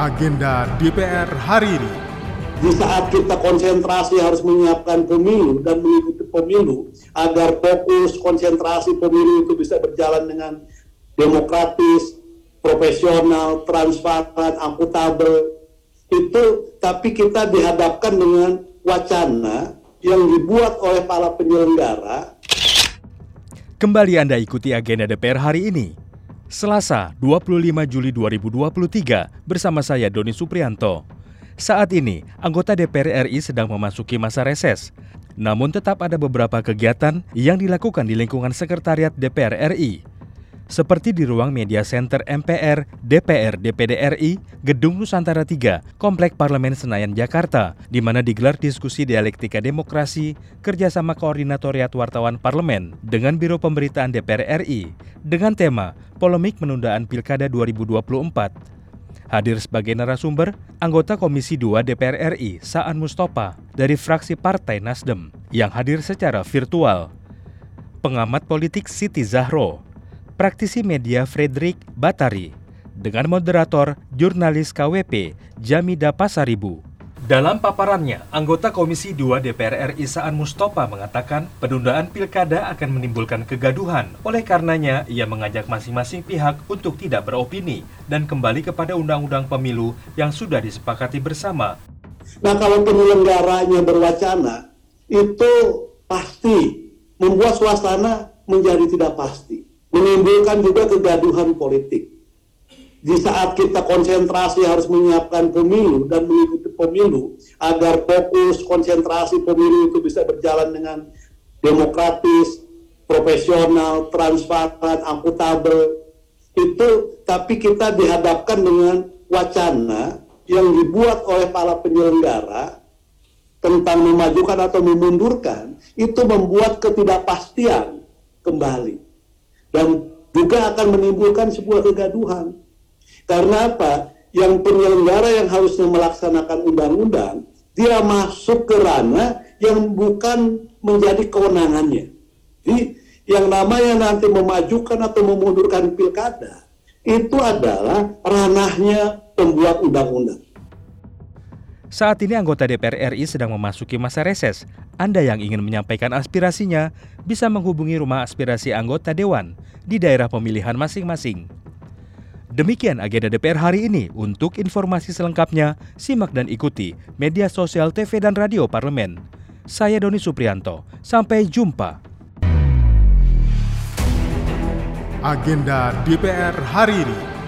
agenda DPR hari ini. Di saat kita konsentrasi harus menyiapkan pemilu dan mengikuti pemilu agar fokus konsentrasi pemilu itu bisa berjalan dengan demokratis, profesional, transparan, akuntabel. Itu tapi kita dihadapkan dengan wacana yang dibuat oleh para penyelenggara. Kembali Anda ikuti agenda DPR hari ini. Selasa, 25 Juli 2023 bersama saya Doni Suprianto. Saat ini, anggota DPR RI sedang memasuki masa reses. Namun tetap ada beberapa kegiatan yang dilakukan di lingkungan sekretariat DPR RI. Seperti di ruang media center MPR, DPR, DPD RI, Gedung Nusantara 3, Komplek Parlemen Senayan, Jakarta, di mana digelar diskusi dialektika demokrasi kerjasama koordinatoriat wartawan parlemen dengan Biro Pemberitaan DPR RI dengan tema Polemik Penundaan Pilkada 2024 Hadir sebagai narasumber, anggota Komisi 2 DPR RI, Saan Mustafa, dari fraksi Partai Nasdem, yang hadir secara virtual. Pengamat politik Siti Zahro, praktisi media Frederick Batari, dengan moderator jurnalis KWP Jamida Pasaribu. Dalam paparannya, anggota Komisi 2 DPR RI Saan Mustafa mengatakan penundaan pilkada akan menimbulkan kegaduhan. Oleh karenanya, ia mengajak masing-masing pihak untuk tidak beropini dan kembali kepada undang-undang pemilu yang sudah disepakati bersama. Nah kalau penyelenggaranya berwacana, itu pasti membuat suasana menjadi tidak pasti. Menimbulkan juga kegaduhan politik. Di saat kita konsentrasi harus menyiapkan pemilu dan mengikuti pemilu agar fokus konsentrasi pemilu itu bisa berjalan dengan demokratis, profesional, transparan, akuntabel itu tapi kita dihadapkan dengan wacana yang dibuat oleh para penyelenggara tentang memajukan atau memundurkan itu membuat ketidakpastian kembali dan juga akan menimbulkan sebuah kegaduhan karena apa? Yang penyelenggara yang harusnya melaksanakan undang-undang, dia masuk ke ranah yang bukan menjadi kewenangannya. Jadi yang namanya nanti memajukan atau memundurkan pilkada, itu adalah ranahnya pembuat undang-undang. Saat ini anggota DPR RI sedang memasuki masa reses. Anda yang ingin menyampaikan aspirasinya bisa menghubungi rumah aspirasi anggota dewan di daerah pemilihan masing-masing. Demikian agenda DPR hari ini. Untuk informasi selengkapnya, simak dan ikuti media sosial TV dan radio parlemen. Saya Doni Suprianto. Sampai jumpa. Agenda DPR hari ini.